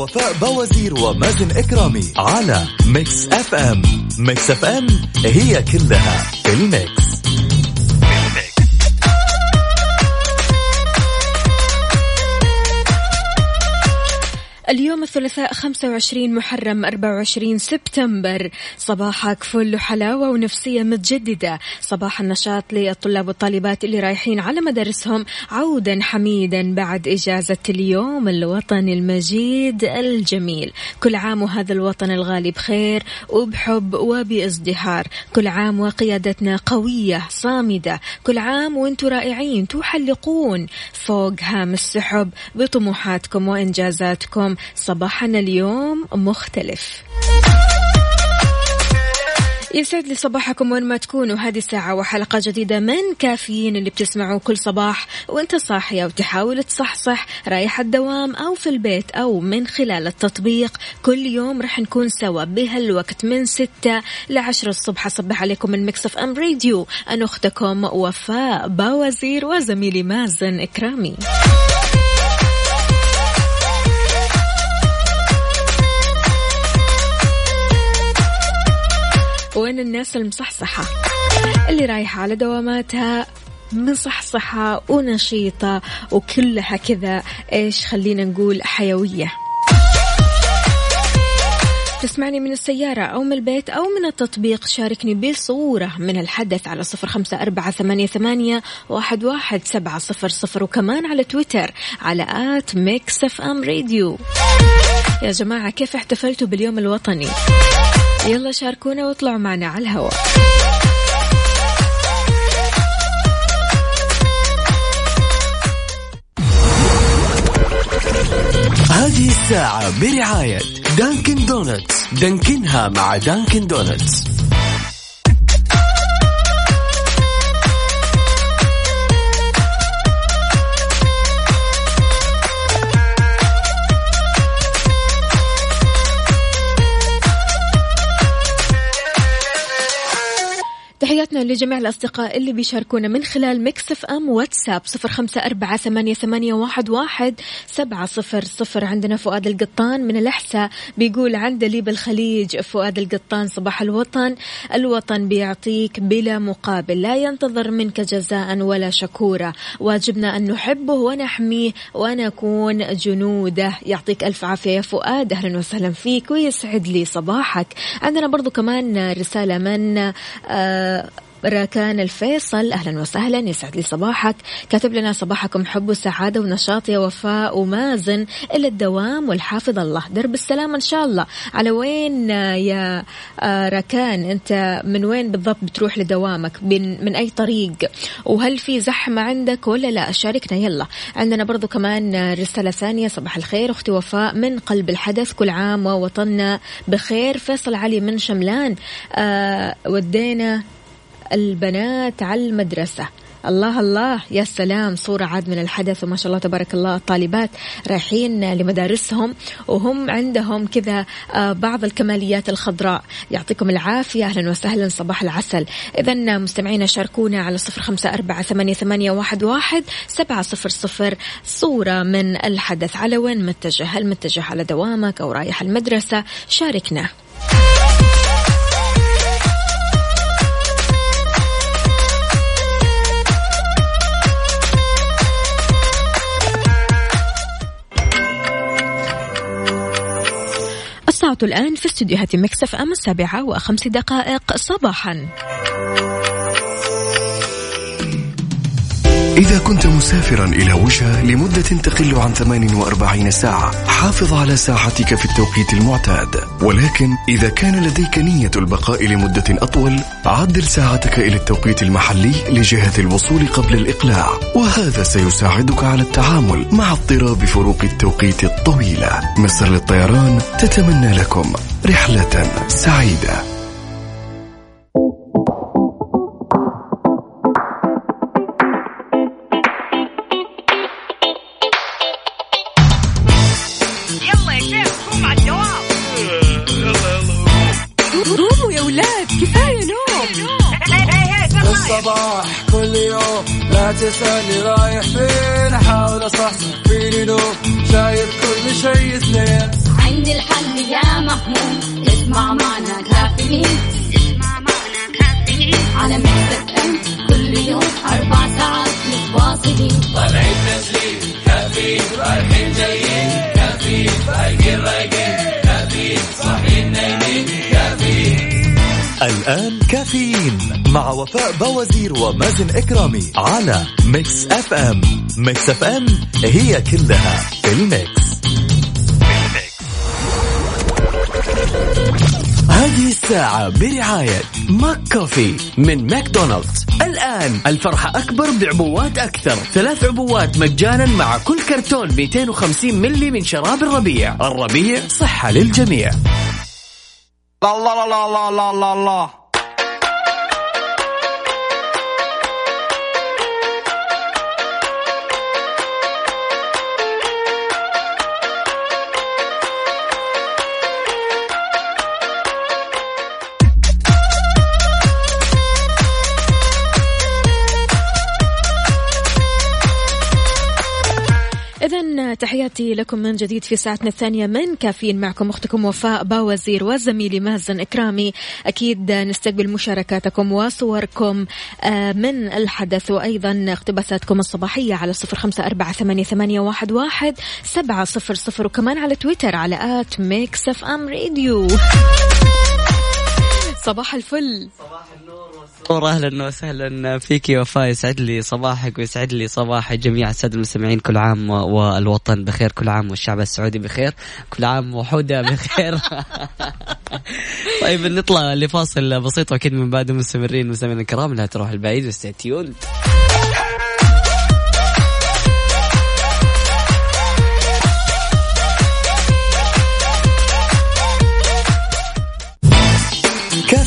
وفاء بوازير ومازن إكرامي على Mix FM Mix FM هي كلها ال mix. الثلاثاء 25 محرم 24 سبتمبر. صباحك فل حلاوة ونفسية متجددة. صباح النشاط للطلاب والطالبات اللي رايحين على مدارسهم. عودا حميدا بعد إجازة اليوم الوطني المجيد الجميل. كل عام وهذا الوطن الغالي بخير وبحب وبازدهار. كل عام وقيادتنا قوية صامدة. كل عام وأنتم رائعين تحلقون فوق هام السحب بطموحاتكم وإنجازاتكم. صباحنا اليوم مختلف. يسعد لي صباحكم وين ما تكونوا. هذه الساعة وحلقة جديدة من كافيين اللي بتسمعوا كل صباح وانت صاحية وتحاول تصحصح رايح الدوام أو في البيت أو من خلال التطبيق. كل يوم رح نكون سوا بهالوقت من ستة لعشرة الصبح. أصبح عليكم من مكسف أم راديو. أنا أختكم وفاء باوزير وزميلي مازن إكرامي. وين الناس المصحصحة؟ اللي رايحة على دواماتها مصحصحة ونشيطة وكلها كذا. إيش خلينا نقول؟ حيوية. تسمعني من السيارة أو من البيت أو من التطبيق. شاركني بصورة من الحدث على صفر خمسة أربعة ثمانية, ثمانية واحد, واحد سبعة صفر صفر وكمان على تويتر على at Mix FM Radio. يا جماعة كيف احتفلتوا باليوم الوطني؟ يلا شاركونا واطلعوا معنا على الهواء. هذه الساعة برعاية Dunkin' Donuts. دانكنها مع Dunkin' Donuts. لجميع الأصدقاء اللي بيشاركونا من خلال Mix FM واتساب صفر خمسة أربعة ثمانية, ثمانية واحد, واحد سبعة صفر صفر. عندنا فؤاد القطان من الأحساء بيقول عندلي بالخليج فؤاد القطان صباح الوطن. الوطن بيعطيك بلا مقابل لا ينتظر منك جزاء ولا شكورة. واجبنا أن نحبه ونحميه ونكون جنوده. يعطيك ألف عافية يا فؤاد أهلا وسهلا فيك ويسعد لي صباحك. عندنا برضو كمان رسالة من آه راكان الفيصل. أهلا وسهلا يسعد لي صباحك. كاتب لنا صباحكم حب وسعاده ونشاط يا وفاء ومازن. إلى الدوام والحافظ الله. درب السلام إن شاء الله. على وين يا راكان؟ أنت من وين بالضبط بتروح لدوامك؟ من, من أي طريق؟ وهل في زحمة عندك ولا لا؟ شاركنا. يلا. عندنا برضو كمان رسالة ثانية. صباح الخير أختي وفاء. من قلب الحدث كل عام ووطننا بخير. فيصل علي من شملان. آه ودينا البنات على المدرسة. الله الله يا سلام صورة عاد من الحدث وما شاء الله تبارك الله الطالبات رايحين لمدارسهم وهم عندهم كذا بعض الكماليات الخضراء. يعطيكم العافية أهلا وسهلا صباح العسل. إذا مستمعينا شاركونا على صفر خمسة أربعة ثمانية, واحد سبعة صفر صفر صورة من الحدث. على وين متجه؟ هل متجه على دوامك أو رايح المدرسة؟ شاركنا. الساعة الآن في استديوهات مكسف أم السابعة وخمس دقائق صباحا. إذا كنت مسافرا إلى وجهة لمدة تقل عن 48 ساعة حافظ على ساعتك في التوقيت المعتاد. ولكن إذا كان لديك نية البقاء لمدة أطول عدل ساعتك إلى التوقيت المحلي لجهة الوصول قبل الإقلاع. وهذا سيساعدك على التعامل مع اضطراب فروق التوقيت الطويلة. مصر للطيران تتمنى لكم رحلة سعيدة. مع وفاء بوازير ومازن إكرامي على Mix FM. Mix FM هي كلها في ال mix. هذه الساعة برعاية McCafé من ماكدونالدز. الآن الفرحة أكبر بعبوات أكثر. ثلاث عبوات مجانا مع كل كرتون 250 ملي من شراب الربيع. الربيع صحة للجميع. الله الله الله الله الله الله تحياتي لكم من جديد في ساعتنا الثانية من كافيين معكم أختكم وفاء باوزير وزميلي مازن إكرامي. أكيد نستقبل مشاركاتكم وصوركم آه، من الحدث وأيضا اقتباساتكم الصباحية على صفر خمسة أربعة ثمانية, واحد, سبعة صفر صفر وكمان على تويتر على at Mix FM Radio. صباح الفل. نور أهلا وسهلا فيك يا وفاء. يسعد لي صباحك ويسعد لي صباح جميع السادة المستمعين كل عام والوطن بخير كل عام والشعب السعودي بخير كل عام وحوده بخير. طيب نطلع لفاصل بسيط وأكيد من بعد مستمرين مستمعين الكرام. لا تروح البعيد و stay tuned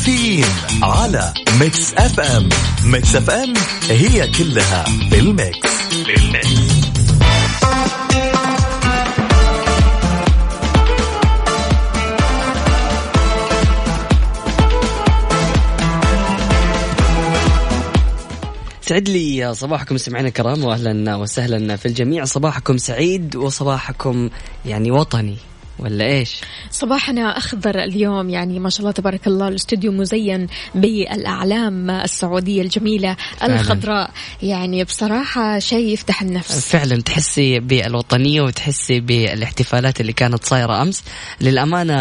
كافيين على Mix FM Mix FM هي كلها في ال mix في ال mix سعد لي صباحكم سمعنا الكرام واهلا وسهلا في الجميع. صباحكم سعيد وصباحكم يعني وطني. ولا إيش؟ صباحنا أخضر اليوم يعني ما شاء الله تبارك الله الاستوديو مزين بالأعلام السعودية الجميلة الخضراء. يعني بصراحة شيء يفتح النفس. فعلا تحسي بالوطنية وتحسي بالاحتفالات اللي كانت صايرة أمس. للأمانة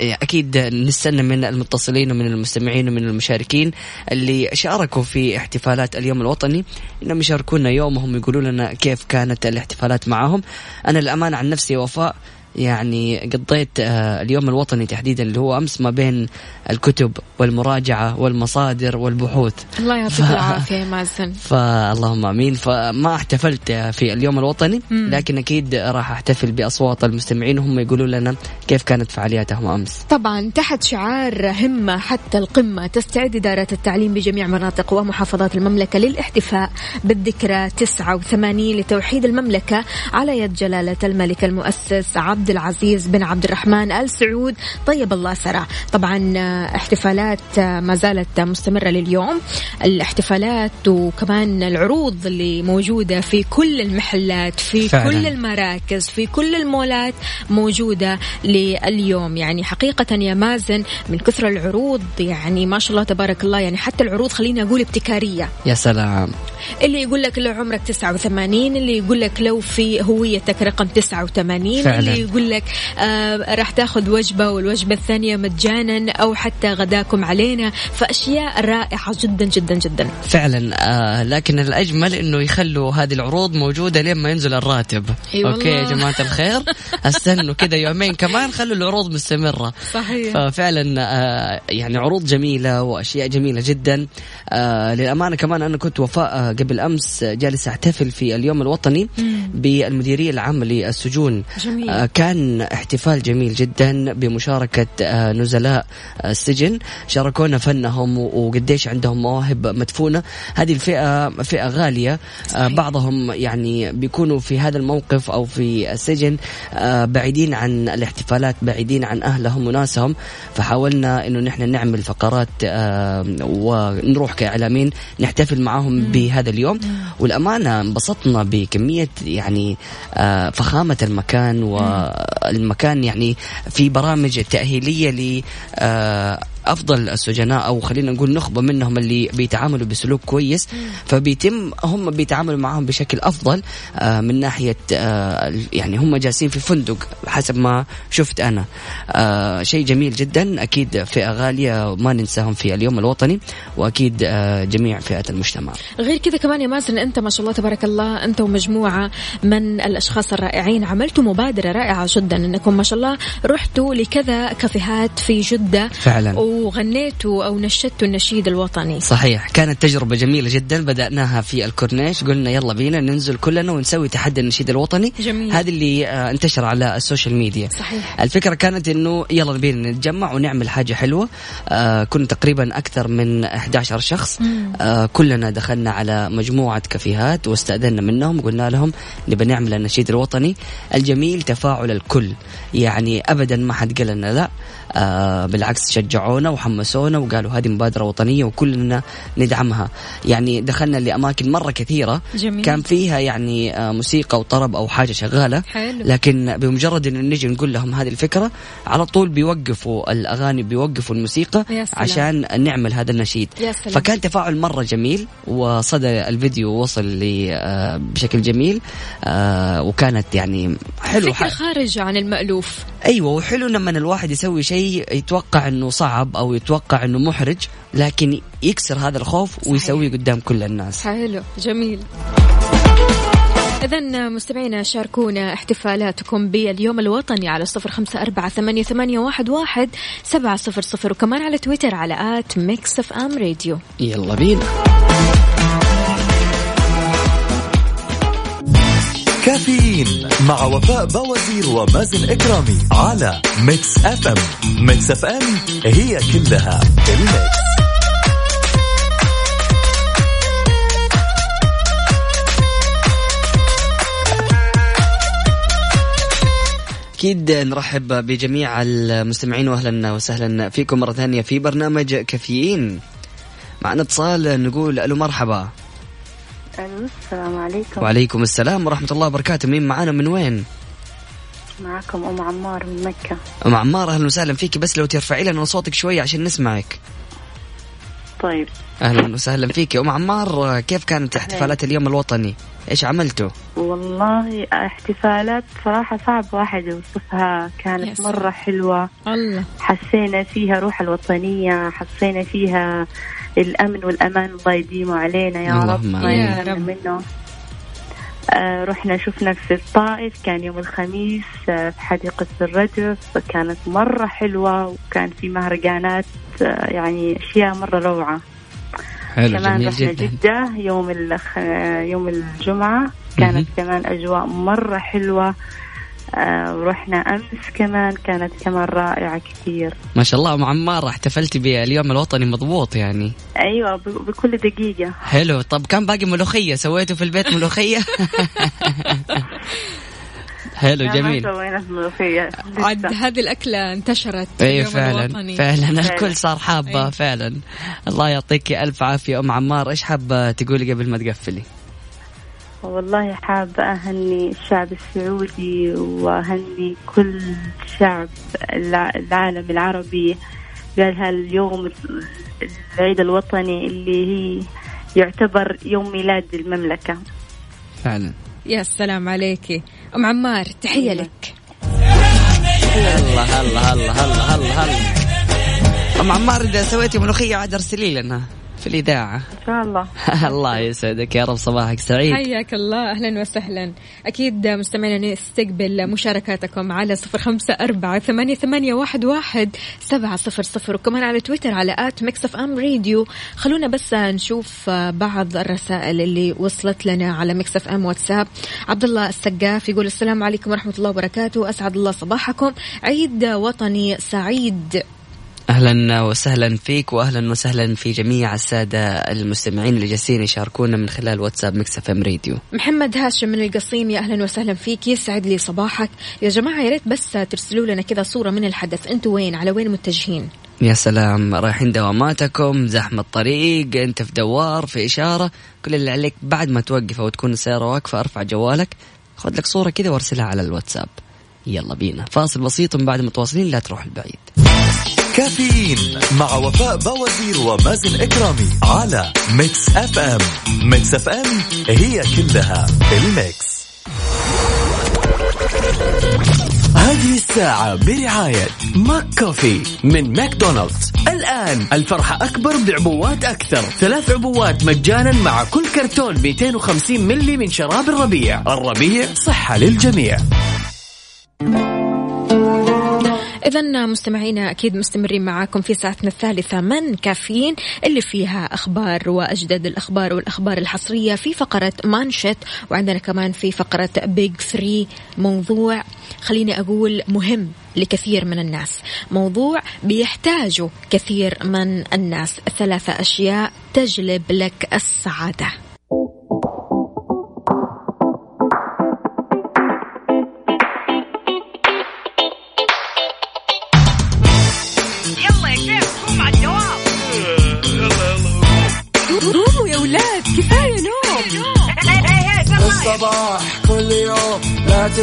أكيد نستنى من المتصلين ومن المستمعين ومن المشاركين اللي شاركوا في احتفالات اليوم الوطني إنهم يشاركونا يومهم يقولوا لنا كيف كانت الاحتفالات معهم. أنا الامانه عن نفسي وفاء يعني قضيت آه، اليوم الوطني تحديدا اللي هو أمس ما بين الكتب والمراجعة والمصادر والبحوث. الله يعطيك العافية مازن. فاللهم آمين. فما احتفلت في اليوم الوطني. لكن أكيد راح أحتفل بأصوات المستمعين. وهم يقولوا لنا كيف كانت فعالياتهم أمس. طبعا تحت شعار همة حتى القمة تستعد إدارة التعليم بجميع مناطق ومحافظات المملكة للاحتفاء بالذكرى 89 لتوحيد المملكة على يد جلالة الملك المؤسس عبد العزيز بن عبد الرحمن آل سعود. طيب الله سرى طبعا آه، احتفالات آه، ما زالت مستمرة لليوم. الاحتفالات وكمان العروض اللي موجودة في كل المحلات في فعلاً. كل المراكز في كل المولات موجودة لليوم. يعني حقيقة يا مازن من كثر العروض يعني ما شاء الله تبارك الله يعني حتى العروض خليني أقول ابتكارية. يا سلام. اللي يقول لك لو عمرك 89 اللي يقول لك لو في هويتك رقم 89 فعلاً. اللي تقول لك آه راح تاخذ وجبة والوجبة الثانية مجانا أو حتى غداكم علينا. فأشياء رائعة جدا جدا جدا. فعلا آه لكن الأجمل أنه يخلوا هذه العروض موجودة لين ما ينزل الراتب. أي أوكي يا. جماعة الخير. أستنوا كذا يومين كمان خلوا العروض مستمرة. صحيح. ففعلا آه، يعني عروض جميلة وأشياء جميلة جدا. آه، للأمانة كمان أنا كنت وفاء آه، قبل أمس جالس أحتفل في اليوم الوطني. بالمديرية العامة للسجون. جميل. آه، كان احتفال جميل جدا بمشاركة آه، نزلاء السجن. شاركونا فنهم وقديش عندهم مواهب مدفونة. هذه الفئة فئة غالية. آه، بعضهم يعني بيكونوا في هذا الموقف أو في السجن بعيدين عن الاحتفالات بعيدين عن أهلهم وناسهم. فحاولنا إنه نحن نعمل فقرات ونروح كإعلاميين نحتفل معاهم بهذا اليوم. والأمانة انبسطنا بكمية يعني آه، فخامة المكان والمكان يعني في برامج تأهيلية آه، أفضل السجناء أو خلينا نقول نخبة منهم اللي بيتعاملوا بسلوك كويس. فبيتم هم بيتعاملوا معهم بشكل أفضل آه، من ناحية آه، يعني هم جالسين في فندق حسب ما شفت أنا. آه، شيء جميل جدا. أكيد فئة غالية ما ننساهم في اليوم الوطني وأكيد جميع فئات المجتمع. غير كذا كمان يا مازن أنت ما شاء الله تبارك الله أنت ومجموعة من الأشخاص الرائعين عملتوا مبادرة رائعة جدا إنكم ما شاء الله رحتوا لكذا كافيهات في جدة. فعلا. وغنيتوا أو نشدتوا النشيد الوطني. صحيح. كانت تجربة جميلة جدا. بدأناها في الكورنيش. قلنا يلا بينا ننزل كلنا ونسوي تحدي النشيد الوطني. جميل. هذا اللي آه، انتشر على ال social media. صحيح. الفكرة كانت إنه يلا بينا نتجمع ونعمل حاجة حلوة. آه كنا تقريبا أكثر من 11 شخص. آه كلنا دخلنا على مجموعة كافيهات واستأذنا منهم. وقلنا لهم نبى نعمل النشيد الوطني. الجميل تفاعل الكل. يعني أبدا ما حد قال لنا لا. آه بالعكس شجعونا وحمسونا وقالوا هذه مبادرة وطنية وكلنا ندعمها يعني دخلنا لأماكن مرة كثيرة جميل. كان فيها يعني آه موسيقى وطرب أو حاجة شغالة حلو. لكن بمجرد أن نجي نقول لهم هذه الفكرة على طول بيوقفوا الأغاني بيوقفوا الموسيقى. عشان نعمل هذا النشيد. فكان تفاعل مرة جميل وصدى الفيديو وصل لي آه بشكل جميل وكانت يعني حلو فكرة ح- خارجة عن المألوف أيوه وحلو لما الواحد يسوي شيء يتوقع إنه صعب أو يتوقع إنه محرج لكن يكسر هذا الخوف ويسويه قدام كل الناس. حلو جميل. إذا مستمعينا شاركونا احتفالاتكم باليوم الوطني على صفر خمسة أربعة ثمانية, ثمانية واحد, واحد سبعة صفر صفر وكمان على تويتر على at Mix FM Radio. يلا بينا. كافيين مع وفاء بوازير ومازن إكرامي على Mix FM. Mix FM هي كلها ال mix. أكيد نرحب بجميع المستمعين واهلا وسهلا فيكم مرة ثانية في برنامج كافيين. معنا اتصال نقول ألو مرحبا. ألو السلام عليكم. وعليكم السلام ورحمة الله وبركاته. مين معانا من وين؟ معكم أم عمار من مكة. أم عمار أهلا وسهلا فيك بس لو ترفعي لنا صوتك شوي عشان نسمعك. طيب. أهلا وسهلا فيك. أم عمار كيف كانت احتفالات اليوم الوطني؟ إيش عملتوا؟ والله احتفالات صراحة صعب واحد يوصفها. كانت يس. مرة حلوة. الله. حسينا فيها روح الوطنية حسينا فيها الأمن والأمان الله يديمه علينا يا رب ما. يا رب. منه آه رحنا شفنا في الطائف كان يوم الخميس آه في حديقة الردف كانت مرة حلوة وكان في مهرجانات آه يعني أشياء مرة روعة حلو كمان جميل رحنا جدا جدة يوم الخ... يوم الجمعة كانت مهم. كمان أجواء مرة حلوة ورحنا أمس كمان كانت كمان رائعة كثير. ما شاء الله ام عمار احتفلتي باليوم الوطني مضبوط يعني. أيوة ب... بكل دقيقة. حلو. طب كان باقي ملوخية؟ سويتوا في البيت ملوخية؟ حلو جميل. عاد. هذه الأكلة انتشرت اي اليوم فعلا الوطني. فعلا. فعلا. الكل صار حابة أي. فعلا. الله يعطيك ألف عافية أم عمار. إيش حابة تقولي قبل ما تقفلي؟ والله حابة أهني الشعب السعودي وأهني كل شعب الع- العالم العربي. قالها اليوم العيد الوطني اللي هي يعتبر يوم ميلاد المملكة. فعلا. يا سلام عليكي أم عمار تحية أيوة. لك. هلا هلا هلا هلا هلا هلا. أم عمار إذا سويتي ملوخية عاد أرسلي لنا. في الإذاعة. إن شاء الله. الله يسعدك يا رب صباحك سعيد. حياك الله أهلا وسهلا. أكيد مستمعينا نستقبل مشاركاتكم على صفر خمسة أربعة ثمانية, ثمانية واحد, واحد سبعة صفر صفر وكمان على تويتر على at Mix FM Radio. خلونا بس نشوف بعض الرسائل اللي وصلت لنا على Mix FM واتساب. عبد الله السقاف يقول السلام عليكم ورحمة الله وبركاته. أسعد الله صباحكم. عيد وطني سعيد. أهلا وسهلا فيك واهلا وسهلا في جميع السادة المستمعين اللي جالسين يشاركونا من خلال واتساب Mix FM Radio. محمد هاشم من القصيم يا أهلا وسهلا فيك يسعد لي صباحك. يا جماعة يا ريت بس ترسلوا لنا كذا صورة من الحدث. أنتوا وين؟ على وين متجهين؟ يا سلام رايحين دواماتكم زحمة طريق أنت في دوار في إشارة. كل اللي عليك بعد ما توقف أو تكون السيارة واقفة أرفع جوالك. خذ لك صورة كذا وارسلها على الواتساب. يلا بينا. فاصل بسيط من بعد متواصلين لا تروح البعيد. كافيين مع وفاء بوازير ومازن إكرامي على Mix FM. Mix FM هي كلها ال mix. هذه الساعة برعاية McCoffee من ماكدونالدز. الآن الفرحة أكبر بعبوات أكثر. ثلاث عبوات مجانا مع كل كرتون 250 ملي من شراب الربيع. الربيع صحة للجميع. إذا مستمعينا أكيد مستمرين معاكم في ساعتنا الثالثة من كافيين اللي فيها أخبار وأجدد الأخبار والأخبار الحصرية في فقرة مانشت وعندنا كمان في فقرة بيج ثري موضوع خليني أقول مهم لكثير من الناس. موضوع بيحتاجه كثير من الناس. ثلاثة أشياء تجلب لك السعادة.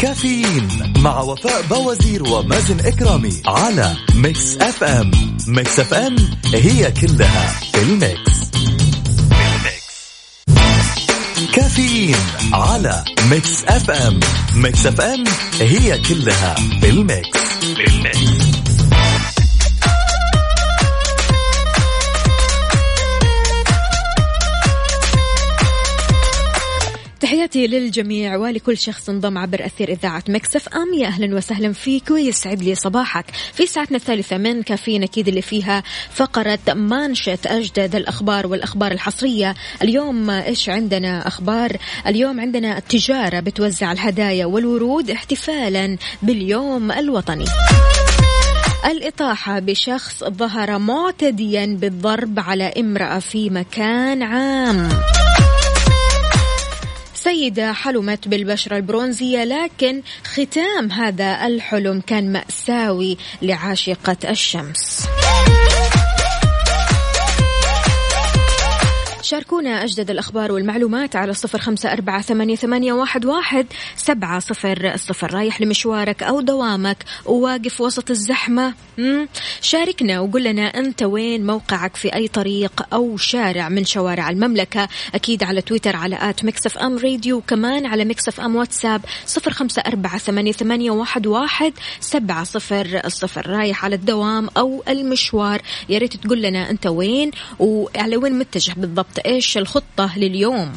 كافيين مع وفاء بوازير ومازن إكرامي على Mix FM. Mix FM هي كلها ال mix. كافيين على Mix FM. Mix FM هي كلها ال mix. ال mix. تحياتي للجميع ولكل شخص انضم عبر أثير إذاعة مكسف أم. يا أهلا وسهلا فيك ويسعد لي صباحك في ساعتنا الثالثة من كافيين أكيد اللي فيها فقرة مانشة أجدد الأخبار والأخبار الحصرية. اليوم إيش عندنا؟ أخبار. اليوم عندنا التجارة بتوزع الهدايا والورود احتفالا باليوم الوطني. الإطاحة بشخص ظهر معتديا بالضرب على امرأة في مكان عام. سيدة حلمت بالبشرة البرونزية لكن ختام هذا الحلم كان مأساوي لعاشقة الشمس. شاركونا أجدد الأخبار والمعلومات على صفر خمسة أربعة ثمانية, واحد, سبعة صفر صفر. رايح لمشوارك أو دوامك وواقف وسط الزحمة. شاركنا وقول لنا أنت وين موقعك في أي طريق أو شارع من شوارع المملكة. أكيد على تويتر على at Mix FM Radio. وكمان على Mix FM واتساب صفر خمسة أربعة ثمانية, واحد سبعة صفر صفر. رايح على الدوام أو المشوار. يا ريت تقول لنا أنت وين وعلى وين متجه بالضبط. إيش الخطة لليوم؟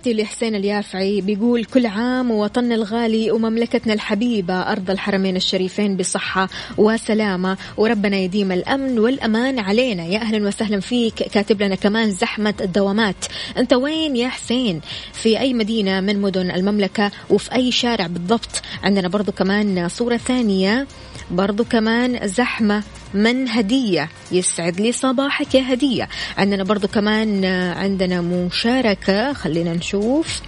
تحياتي لحسين اليافعي. بيقول كل عام ووطننا الغالي ومملكتنا الحبيبة أرض الحرمين الشريفين بصحة وسلامة. وربنا يديم الأمن والأمان علينا. يا أهلا وسهلا فيك. كاتب لنا كمان زحمة الدوامات. أنت وين يا حسين؟ في أي مدينة من مدن المملكة وفي أي شارع بالضبط؟ عندنا برضو كمان صورة ثانية. برضو كمان زحمة من هدية. يسعد لي صباحك يا هدية. عندنا برضو كمان آه، عندنا مشاركة. خلينا نشوف.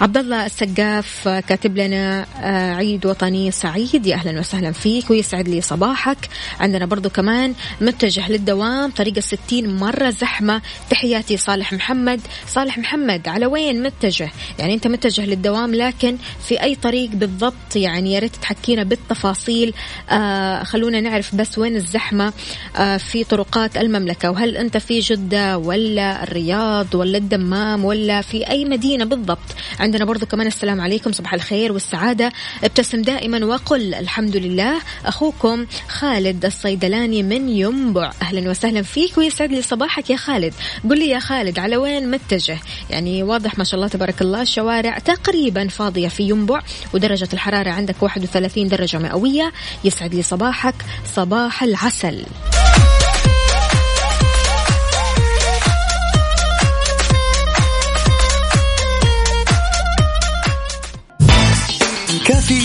عبد الله السقاف كاتب لنا آه، عيد وطني سعيد. يا أهلا وسهلا فيك ويسعد لي صباحك. عندنا برضو كمان متجه للدوام طريق الستين مرة زحمة. تحياتي صالح محمد. صالح محمد على وين متجه؟ يعني أنت متجه للدوام لكن في أي طريق بالضبط؟ يعني يا ريت تحكينا بالتفاصيل. آه خلونا نعرف بس وين الزحمة آه في طرقات المملكة. وهل أنت في جدة ولا الرياض ولا الدمام ولا في أي مدينة بالضبط؟ عندنا برضو كمان السلام عليكم صباح الخير والسعادة. ابتسم دائما وقل الحمد لله. أخوكم خالد الصيدلاني من ينبع. أهلا وسهلا فيك ويسعد لي صباحك يا خالد. قل لي يا خالد على وين متجه؟ يعني واضح ما شاء الله تبارك الله الشوارع تقريبا فاضية في ينبع ودرجة الحرارة عندك 31 درجة مئوية. يسعد لي صباحك صباح العسل.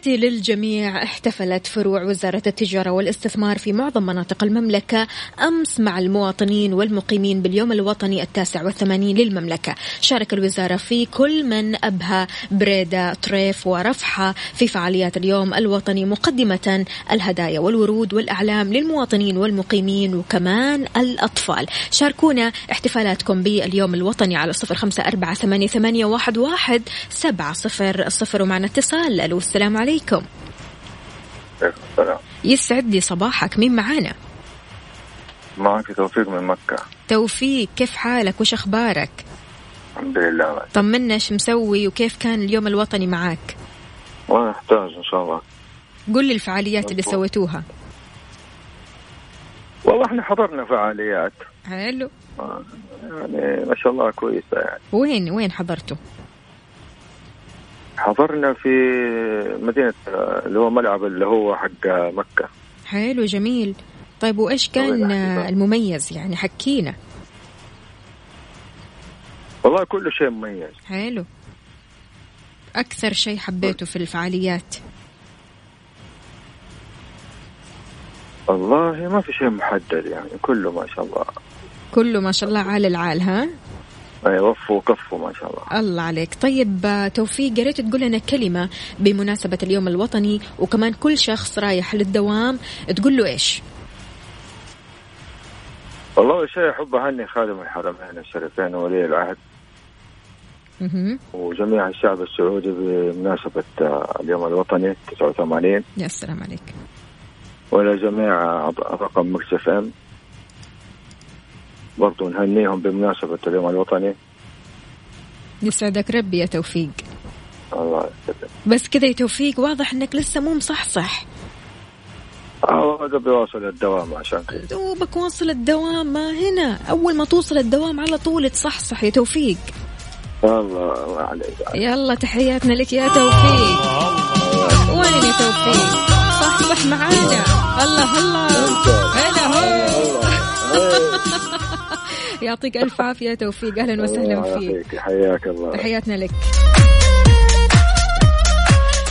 تحياتي للجميع. احتفلت فروع وزارة التجارة والاستثمار في معظم مناطق المملكة أمس مع المواطنين والمقيمين باليوم الوطني التاسع والثمانين للمملكة. شارك الوزارة في كل من أبها بريدة طريف ورفحة في فعاليات اليوم الوطني مقدمة الهدايا والورود والأعلام للمواطنين والمقيمين وكمان الأطفال. شاركونا احتفالاتكم باليوم الوطني على صفر خمسة أربعة ثمانية, واحد سبعة صفر صفر ومعنا اتصال. ألو السلام عليكم. السلام. يسعد لي صباحك. مين معانا؟ معك توفيق من مكة. توفيق كيف حالك؟ وش أخبارك؟ الحمد لله. طمنا إيش مسوي؟ وكيف كان اليوم الوطني معاك ما يحتاج إن شاء الله. قل لي الفعاليات اللي سويتوها. والله إحنا حضرنا فعاليات. حلو. يعني ما شاء الله كويسة يعني. وين وين حضرتوا؟ حضرنا في مدينة اللي هو ملعب اللي هو حق مكة. حلو جميل. طيب وإيش كان المميز؟ يعني حكينا. والله كل شيء مميز. حلو. أكثر شيء حبيته في الفعاليات؟ والله ما في شيء محدد يعني كله ما شاء الله. كله ما شاء الله عال العال ها؟ وفوا وكفوا ما شاء الله. الله عليك. طيب آه، توفيق يا ريت تقول لنا كلمة بمناسبة اليوم الوطني وكمان كل شخص رايح للدوام تقول له إيش؟ والله شيء أحب أهني خادم الحرمين الشريفين وولي العهد. وجميع الشعب السعودي بمناسبة آه، اليوم الوطني 89 يا سلام عليك. ولجميع طاقم Mix FM. برضو نهنيهم بمناسبة اليوم الوطني. يسعدك ربي يا توفيق. الله يسلمك بس كذا يا توفيق واضح إنك لسه مو مصحصح. آه قبل واصل الدوام عشان كذا دوبك واصل الدوام ما هنا. أول ما توصل الدوام على طول تصحصح يا توفيق. الله الله عليك. يلا تحياتنا لك يا توفيق. وين يا توفيق؟ صحصح معانا. الله الله. هلا هو يعطيك ألف عافية. توفيق. أهلا وسهلا الله فيك حياك الله. تحياتنا لك.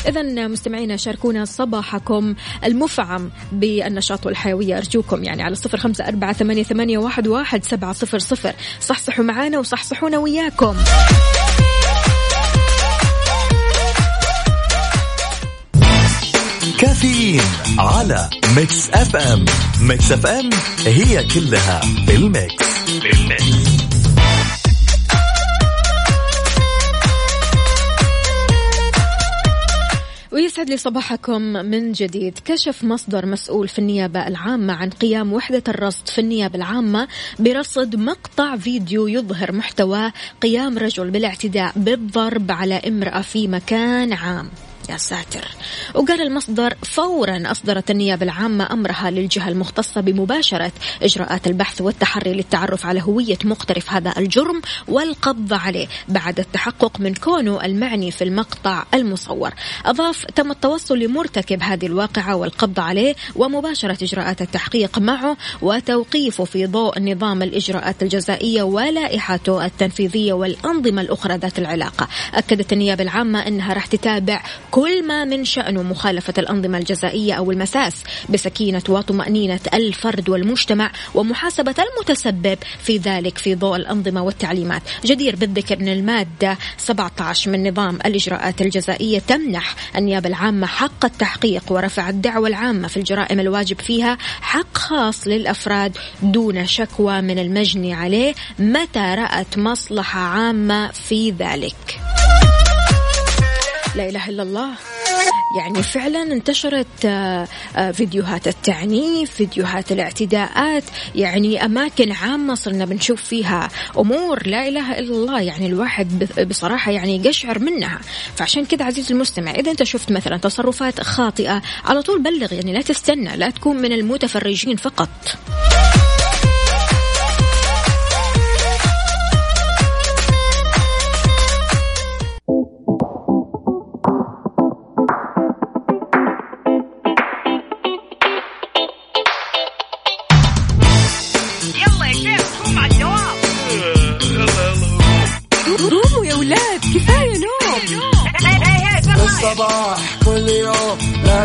إذا مستمعينا شاركونا صباحكم المفعم بالنشاط والحيوية. أرجوكم يعني على صفر خمسة أربعة ثمانية, ثمانية واحد, واحد سبعة صفر صفر. صحصحوا معانا وصحصحونا وياكم. كافيين على Mix FM. Mix FM هي كلها بال mix. ويسعد لي صباحكم من جديد. كشف مصدر مسؤول في النيابة العامة عن قيام وحدة الرصد في النيابة العامة برصد مقطع فيديو يظهر محتوى قيام رجل بالاعتداء بالضرب على امرأة في مكان عام. يا ساتر. وقال المصدر فورا أصدرت النيابة العامة أمرها للجهة المختصة بمباشرة إجراءات البحث والتحري للتعرف على هوية مقترف هذا الجرم والقبض عليه بعد التحقق من كونه المعني في المقطع المصور. أضاف تم التوصل لمرتكب هذه الواقعة والقبض عليه ومباشرة إجراءات التحقيق معه وتوقيفه في ضوء نظام الإجراءات الجزائية ولائحته التنفيذية والأنظمة الأخرى ذات العلاقة. أكدت النيابة العامة أنها راح تتابع كل ما من شأنه مخالفة الأنظمة الجزائية أو المساس بسكينة وطمأنينة الفرد والمجتمع ومحاسبة المتسبب في ذلك في ضوء الأنظمة والتعليمات. جدير بالذكر أن المادة 17 من نظام الإجراءات الجزائية تمنح النيابة العامة حق التحقيق ورفع الدعوة العامة في الجرائم الواجب فيها حق خاص للأفراد دون شكوى من المجني عليه متى رأت مصلحة عامة في ذلك. لا إله إلا الله. يعني فعلا انتشرت آه، آه، فيديوهات التعنيف فيديوهات الاعتداءات. يعني أماكن عامة صرنا بنشوف فيها أمور لا إله إلا الله. يعني الواحد بصراحة يعني يقشعر منها. فعشان كذا عزيزي المستمع إذا أنت شفت مثلا تصرفات خاطئة على طول بلغ يعني لا تستنى لا تكون من المتفرجين فقط.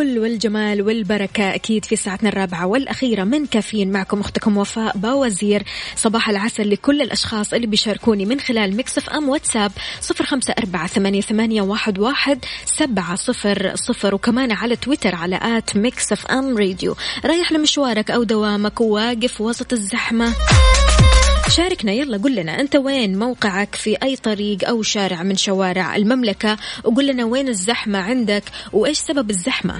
الفل والجمال والبركة أكيد في ساعتنا الرابعة والأخيرة من كافيين معكم أختكم وفاء باوزير. صباح العسل لكل الأشخاص اللي بيشاركوني من خلال Mix FM واتساب صفر خمسة أربعة ثمانية, واحد سبعة صفر صفر. وكمان على تويتر على at Mix FM Radio. رايح لمشوارك أو دوامك وواقف وسط الزحمة. شاركنا. يلا قل لنا أنت وين موقعك في أي طريق أو شارع من شوارع المملكة؟ وقل لنا وين الزحمة عندك؟ وإيش سبب الزحمة؟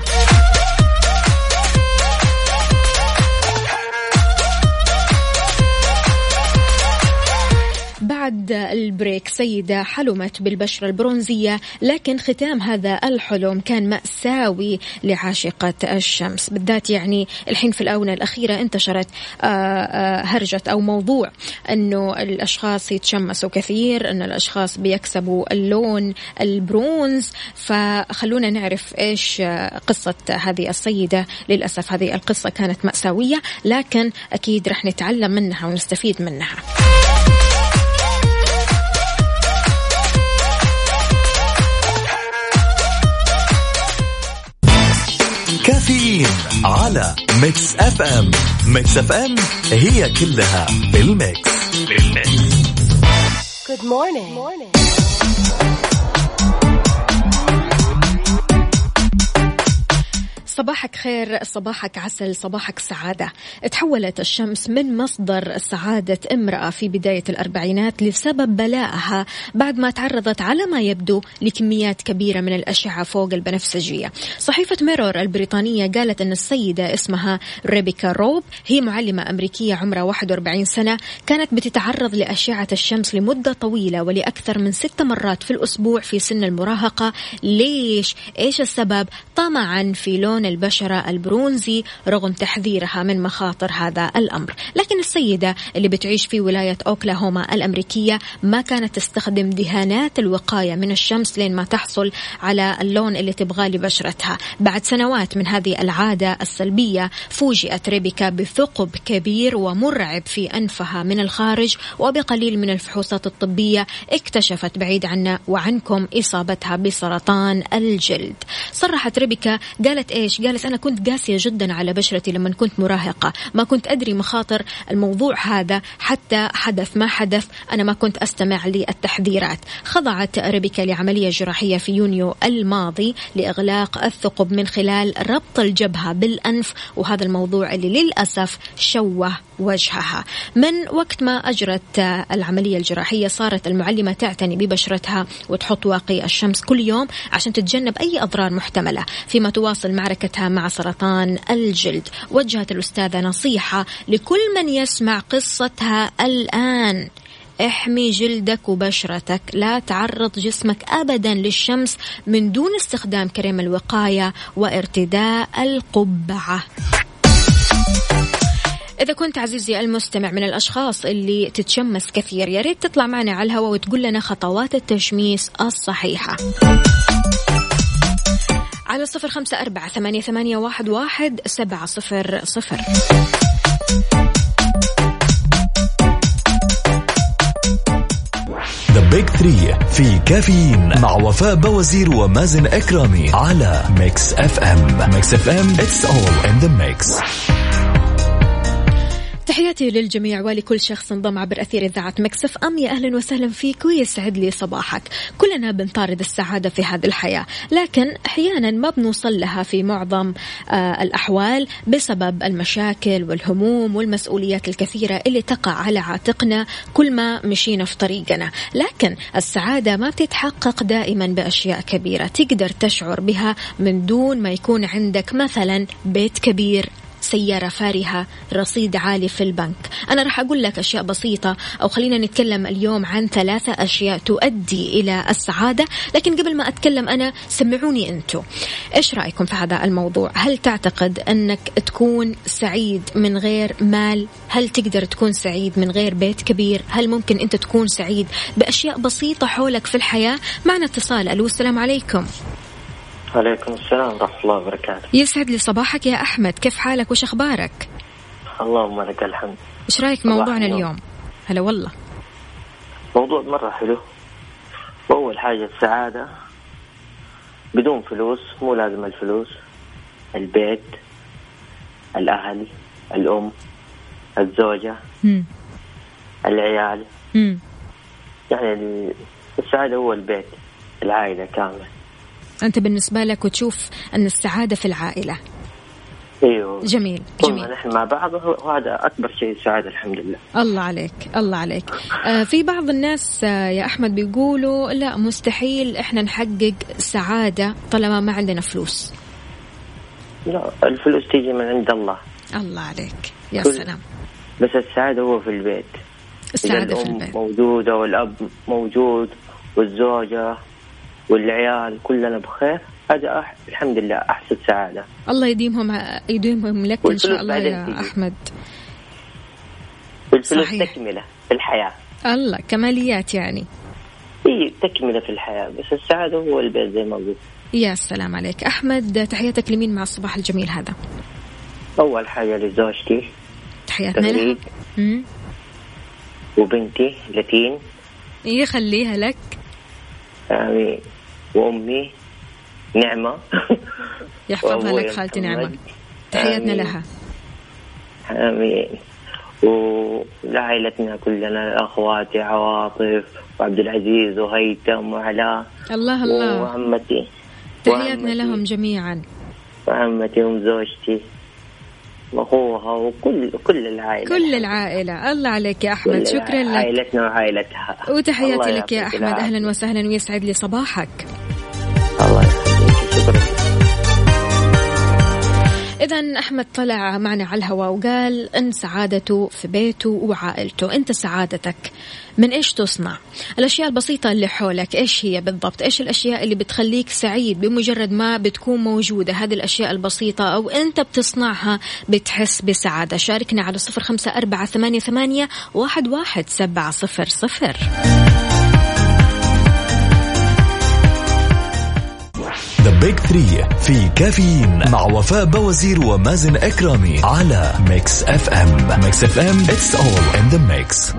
بعد البريك سيدة حلمت بالبشرة البرونزية لكن ختام هذا الحلم كان مأساوي لعاشقة الشمس. بالذات يعني الحين في الآونة الأخيرة انتشرت آه، آه، هرجة أو موضوع أنه الأشخاص يتشمسوا كثير أن الأشخاص بيكسبوا اللون البرونز. فخلونا نعرف إيش قصة هذه السيدة. للأسف هذه القصة كانت مأساوية لكن أكيد رح نتعلم منها ونستفيد منها. كافيين على Mix FM Mix FM هي كلها بال mix بالميكس Good morning. Good morning. صباحك خير صباحك عسل صباحك سعادة تحولت الشمس من مصدر سعادة امرأة في بداية الأربعينات لسبب بلائها بعد ما تعرضت على ما يبدو لكميات كبيرة من الأشعة فوق البنفسجية صحيفة ميرور البريطانية قالت أن السيدة اسمها ريبيكا روب هي معلمة أمريكية عمرها 41 سنة كانت بتتعرض لأشعة الشمس لمدة طويلة ولأكثر من ست مرات في الأسبوع في سن المراهقة ليش؟ إيش السبب؟ طمعا في لون البشرة البرونزي رغم تحذيرها من مخاطر هذا الأمر. لكن السيدة اللي بتعيش في ولاية أوكلاهوما الأمريكية ما كانت تستخدم دهانات الوقاية من الشمس لين ما تحصل على اللون اللي تبغاه لبشرتها. بعد سنوات من هذه العادة السلبية فوجئت ريبيكا بثقب كبير ومرعب في أنفها من الخارج وبقليل من الفحوصات الطبية اكتشفت بعيد عنا وعنكم إصابتها بسرطان الجلد. صرحت ريبيكا قالت إيش؟ قالت أنا كنت قاسية جدا على بشرتي لما كنت مراهقة. ما كنت أدري مخاطر الموضوع هذا. حتى حدث ما حدث أنا ما كنت أستمع للتحذيرات. خضعت ريبيكا لعملية جراحية في يونيو الماضي لإغلاق الثقب من خلال ربط الجبهة بالأنف وهذا الموضوع اللي للأسف شوه وجهها. من وقت ما أجرت العملية الجراحية صارت المعلمة تعتني ببشرتها وتحط واقي الشمس كل يوم عشان تتجنب أي أضرار محتملة فيما تواصل معركتها مع سرطان الجلد. وجهت الأستاذة نصيحة لكل من يسمع قصتها الآن. احمي جلدك وبشرتك لا تعرض جسمك ابدا للشمس من دون استخدام كريم الوقاية وارتداء القبعة. إذا كنت عزيزي المستمع من الأشخاص اللي تتشمس كثير يا ريت تطلع معنا على الهواء وتقول لنا خطوات التشميس الصحيحة. على صفر خمسة أربعة ثمانية, ثمانية واحد, واحد سبعة صفر صفر. the big 3 في كافيين مع وفاء باوزير ومازن إكرامي على Mix FM Mix FM it's all in the mix تحياتي للجميع ولكل شخص انضم عبر أثير إذاعة Mix FM. يا أهلا وسهلا فيك ويسعد لي صباحك. كلنا بنطارد السعادة في هذه الحياة لكن أحيانا ما بنوصل لها في معظم آه الأحوال بسبب المشاكل والهموم والمسؤوليات الكثيرة اللي تقع على عاتقنا كل ما مشينا في طريقنا. لكن السعادة ما بتتحقق دائما بأشياء كبيرة تقدر تشعر بها من دون ما يكون عندك مثلا بيت كبير سيارة فارهة رصيد عالي في البنك. أنا راح أقول لك أشياء بسيطة أو خلينا نتكلم اليوم عن ثلاثة أشياء تؤدي إلى السعادة. لكن قبل ما أتكلم أنا سمعوني أنتم إيش رأيكم في هذا الموضوع؟ هل تعتقد أنك تكون سعيد من غير مال؟ هل تقدر تكون سعيد من غير بيت كبير؟ هل ممكن أنت تكون سعيد بأشياء بسيطة حولك في الحياة؟ معنا اتصال. ألو السلام عليكم. عليكم السلام ورحمة الله وبركاته. يسعد لي صباحك يا أحمد. كيف حالك؟ وش أخبارك؟ اللهم لك الحمد. إيش رأيك موضوعنا اليوم؟ هلا والله. موضوع مرة حلو. وأول حاجة السعادة. بدون فلوس مو لازم الفلوس. البيت الأهل الأم الزوجة مم. العيال. مم. يعني السعادة هو البيت العائلة كاملة. أنت بالنسبة لك وتشوف أن السعادة في العائلة. أيوه. جميل طول جميل. نحن مع بعض وهذا أكبر شيء السعادة الحمد لله. الله عليك الله عليك. آه في بعض الناس آه يا أحمد بيقولوا لا مستحيل إحنا نحقق سعادة طالما ما عندنا فلوس. لا الفلوس تيجي من عند الله. الله عليك يا سلام. بس السعادة هو في البيت. السعادة إذا في البيت. موجودة والأب موجود والزوجة والعيال كلنا بخير. هذا أح... الحمد لله أحسن سعادة. الله يديمهم يديمهم لك إن شاء الله يا. أحمد. والفلوس صحيح. تكملة في الحياة. الله كماليات يعني. هي تكملة في الحياة. بس السعادة هو البيت زي ما قلت. يا سلام عليك. أحمد تحياتك لمين مع الصباح الجميل هذا؟ أول حاجة لزوجتي. تحياتنا لها. وبنتي لتين. يخليها لك. يعني وأمي نعمة. يحفظها لك خالتي. نعمة. تحياتنا. لها. آمين. ولعائلتنا كلنا أخواتي عواطف وعبد العزيز وهيثم وعلاء. الله الله. وعمتي. تحياتنا لهم جميعا. وعمتي وزوجتي وأخوها وكل كل العائلة. كل العائلة. الله عليك يا أحمد. كل شكرا لك. عائلتنا وعائلتها. وتحياتي لك يا العافية. أهلا وسهلا ويسعد لي صباحك. شكرا إذا أحمد طلع معنا على الهواء وقال إن سعادته في بيته وعائلته. أنت سعادتك من إيش تصنع؟ الأشياء البسيطة اللي حولك إيش هي بالضبط؟ إيش الأشياء اللي بتخليك سعيد؟ بمجرد ما بتكون موجودة هذه الأشياء البسيطة أو أنت بتصنعها بتحس بسعادة. شاركنا على صفر خمسة أربعة ثمانية, ثمانية واحد, واحد سبعة صفر صفر. the big 3 في كافيين مع وفاء باوزير ومازن إكرامي على Mix FM Mix FM it's all in the mix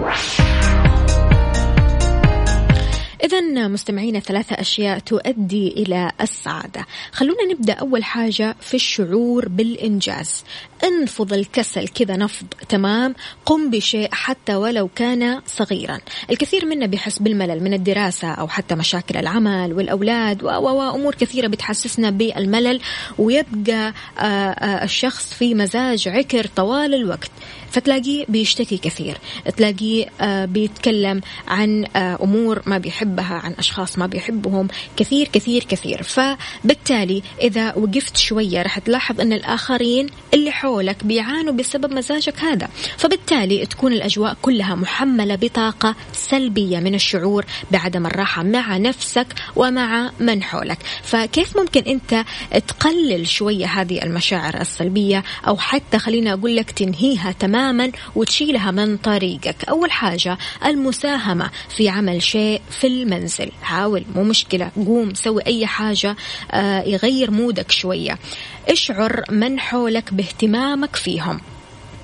إذا مستمعينا ثلاثة أشياء تؤدي إلى السعادة. خلونا نبدأ أول حاجة في الشعور بالإنجاز. انفض الكسل كذا نفض تمام؟ قم بشيء حتى ولو كان صغيرا. الكثير منا بيحس بالملل من الدراسة أو حتى مشاكل العمل والأولاد وأمور كثيرة بتحسسنا بالملل ويبقى آه، آه، الشخص في مزاج عكر طوال الوقت. فتلاقيه بيشتكي كثير. تلاقيه آه، بيتكلم عن أمور ما بيحبها عن أشخاص ما بيحبهم كثير كثير كثير. فبالتالي إذا وقفت شوية رح تلاحظ أن الآخرين اللي حول حولك بيعانوا بسبب مزاجك هذا. فبالتالي تكون الأجواء كلها محملة بطاقة سلبية من الشعور بعدم الراحة مع نفسك ومع من حولك. فكيف ممكن أنت تقلل شوية هذه المشاعر السلبية؟ أو حتى خلينا أقول لك تنهيها تماما وتشيلها من طريقك. أول حاجة المساهمة في عمل شيء في المنزل. حاول مو مشكلة قوم سوي أي حاجة آه، يغير مودك شوية. اشعر من حولك باهتمامك فيهم.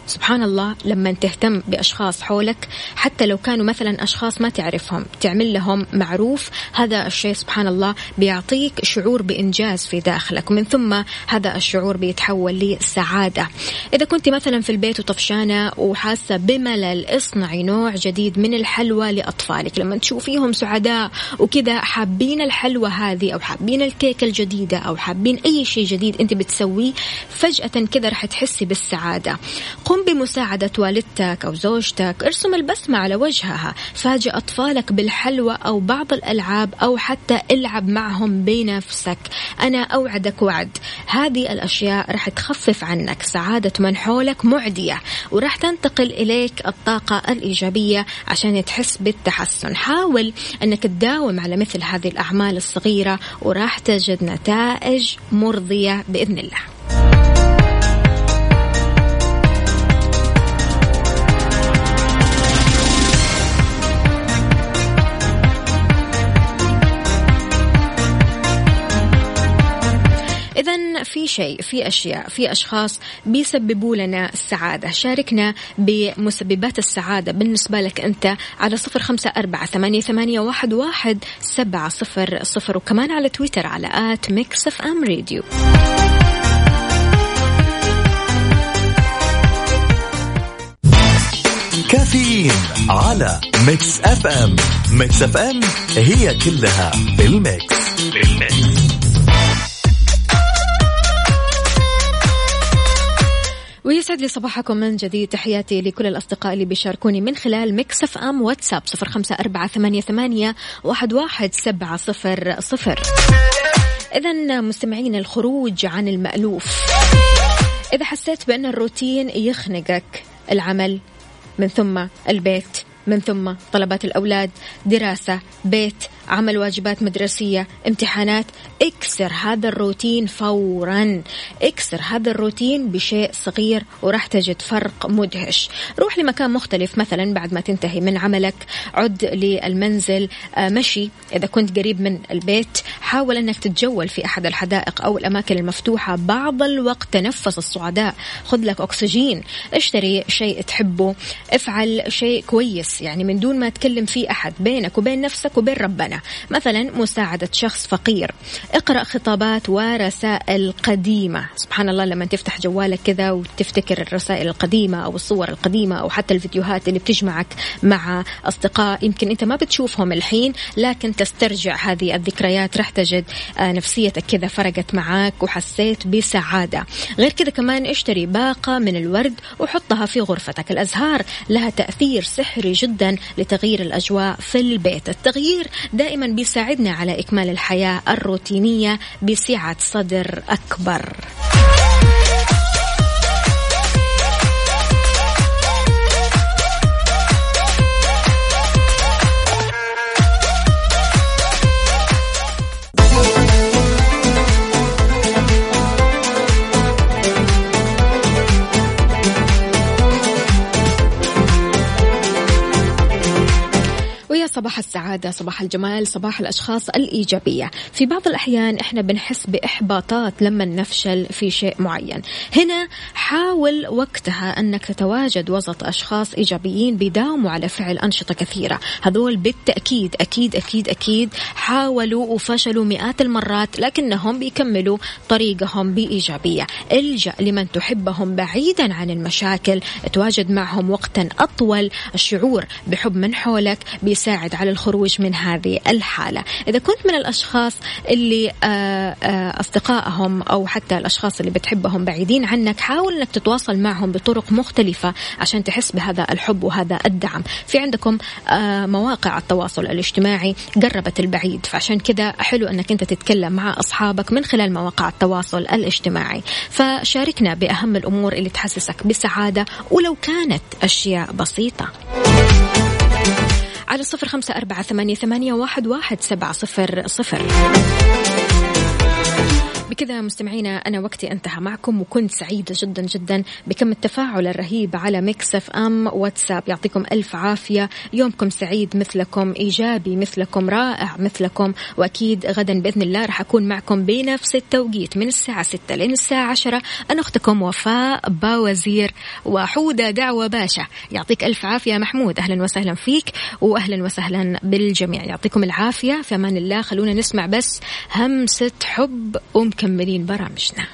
سبحان الله لما تهتم بأشخاص حولك حتى لو كانوا مثلا أشخاص ما تعرفهم تعمل لهم معروف هذا الشيء سبحان الله بيعطيك شعور بإنجاز في داخلك. ومن ثم هذا الشعور بيتحول لسعادة. إذا كنت مثلا في البيت وطفشانة وحاسة بملل اصنعي نوع جديد من الحلوى لأطفالك لما تشوفيهم سعداء وكذا حابين الحلوى هذه أو حابين الكيكة الجديدة أو حابين أي شيء جديد أنت بتسويه فجأة كذا رح تحسي بالسعادة. قم قم بمساعدة والدتك أو زوجتك. ارسم البسمة على وجهها. فاجئ أطفالك بالحلوى أو بعض الألعاب أو حتى العب معهم بنفسك. أنا أوعدك وعد. هذه الأشياء رح تخفف عنك. سعادة من حولك معدية. ورح تنتقل إليك الطاقة الإيجابية عشان تحس بالتحسن. حاول أنك تداوم على مثل هذه الأعمال الصغيرة وراح تجد نتائج مرضية بإذن الله. في شيء في أشياء في أشخاص بيسببوا لنا السعادة. شاركنا بمسببات السعادة. بالنسبة لك أنت على صفر خمسة أربعة ثمانية, ثمانية واحد, واحد سبعة صفر صفر وكمان على تويتر على at Mix FM Radio. كافيين على Mix FM. Mix FM هي كلها بال mix بال mix ويسعد لي صباحكم من جديد. تحياتي لكل الأصدقاء اللي بيشاركوني من خلال Mix FM واتساب صفر خمسة أربعة ثمانية, ثمانية واحد, واحد سبعة صفر صفر. إذا مستمعين الخروج عن المألوف. إذا حسيت بأن الروتين يخنقك العمل من ثم البيت من ثم طلبات الأولاد دراسة بيت عمل واجبات مدرسية امتحانات اكسر هذا الروتين فورا. اكسر هذا الروتين بشيء صغير وراح تجد فرق مدهش. روح لمكان مختلف مثلا بعد ما تنتهي من عملك عد للمنزل آه، مشي. إذا كنت قريب من البيت حاول أنك تتجول في أحد الحدائق أو الأماكن المفتوحة. بعض الوقت تنفس الصعداء خذ لك أكسجين. اشتري شيء تحبه. افعل شيء كويس. يعني من دون ما تكلم فيه أحد. بينك وبين نفسك وبين ربنا. مثلا مساعدة شخص فقير. اقرأ خطابات ورسائل قديمة. سبحان الله لما تفتح جوالك كذا وتفتكر الرسائل القديمة أو الصور القديمة أو حتى الفيديوهات اللي بتجمعك مع أصدقاء يمكن أنت ما بتشوفهم الحين لكن تسترجع هذه الذكريات. راح تجد آه، نفسيتك كذا فرقت معاك وحسيت بسعادة. غير كذا كمان اشتري باقة من الورد وحطها في غرفتك. الأزهار لها تأثير سحري جدا لتغيير الأجواء في البيت. التغيير دائما بيساعدنا على إكمال الحياة الروتينية بسعة صدر أكبر. صباح السعادة صباح الجمال صباح الأشخاص الإيجابية. في بعض الأحيان إحنا بنحس بإحباطات لما نفشل في شيء معين. هنا حاول وقتها أنك تتواجد وسط أشخاص إيجابيين بيداوموا على فعل أنشطة كثيرة. هذول بالتأكيد أكيد أكيد أكيد حاولوا وفشلوا مئات المرات لكنهم بيكملوا طريقهم بإيجابية. إلجأ لمن تحبهم بعيدا عن المشاكل تواجد معهم وقتا أطول. الشعور بحب من حولك بيساعد على الخروج من هذه الحالة. إذا كنت من الأشخاص اللي آه، آه، أصدقائهم أو حتى الأشخاص اللي بتحبهم بعيدين عنك حاول أنك تتواصل معهم بطرق مختلفة عشان تحس بهذا الحب وهذا الدعم. في عندكم آه، مواقع التواصل الاجتماعي قربت البعيد فعشان كذا حلو أنك أنت تتكلم مع أصحابك من خلال مواقع التواصل الاجتماعي. فشاركنا بأهم الأمور اللي تحسسك بسعادة ولو كانت أشياء بسيطة. على صفر خمسة أربعة ثمانية, ثمانية واحد, واحد سبعة صفر صفر. بكذا مستمعينا أنا وقتي انتهى معكم وكنت سعيدة جدا جدا بكم التفاعل الرهيب على Mix FM واتساب. يعطيكم ألف عافية. يومكم سعيد مثلكم إيجابي مثلكم رائع مثلكم. وأكيد غدا بإذن الله راح أكون معكم بنفس التوقيت من الساعة 6 لين الساعة 10 أنا أختكم وفاء باوزير وحودة دعوة باشا. يعطيك ألف عافية محمود. أهلا وسهلا فيك وأهلا وسهلا بالجميع. يعطيكم العافية. في أمان الله. خلونا نسمع بس همسة حب مكملين برامجنا.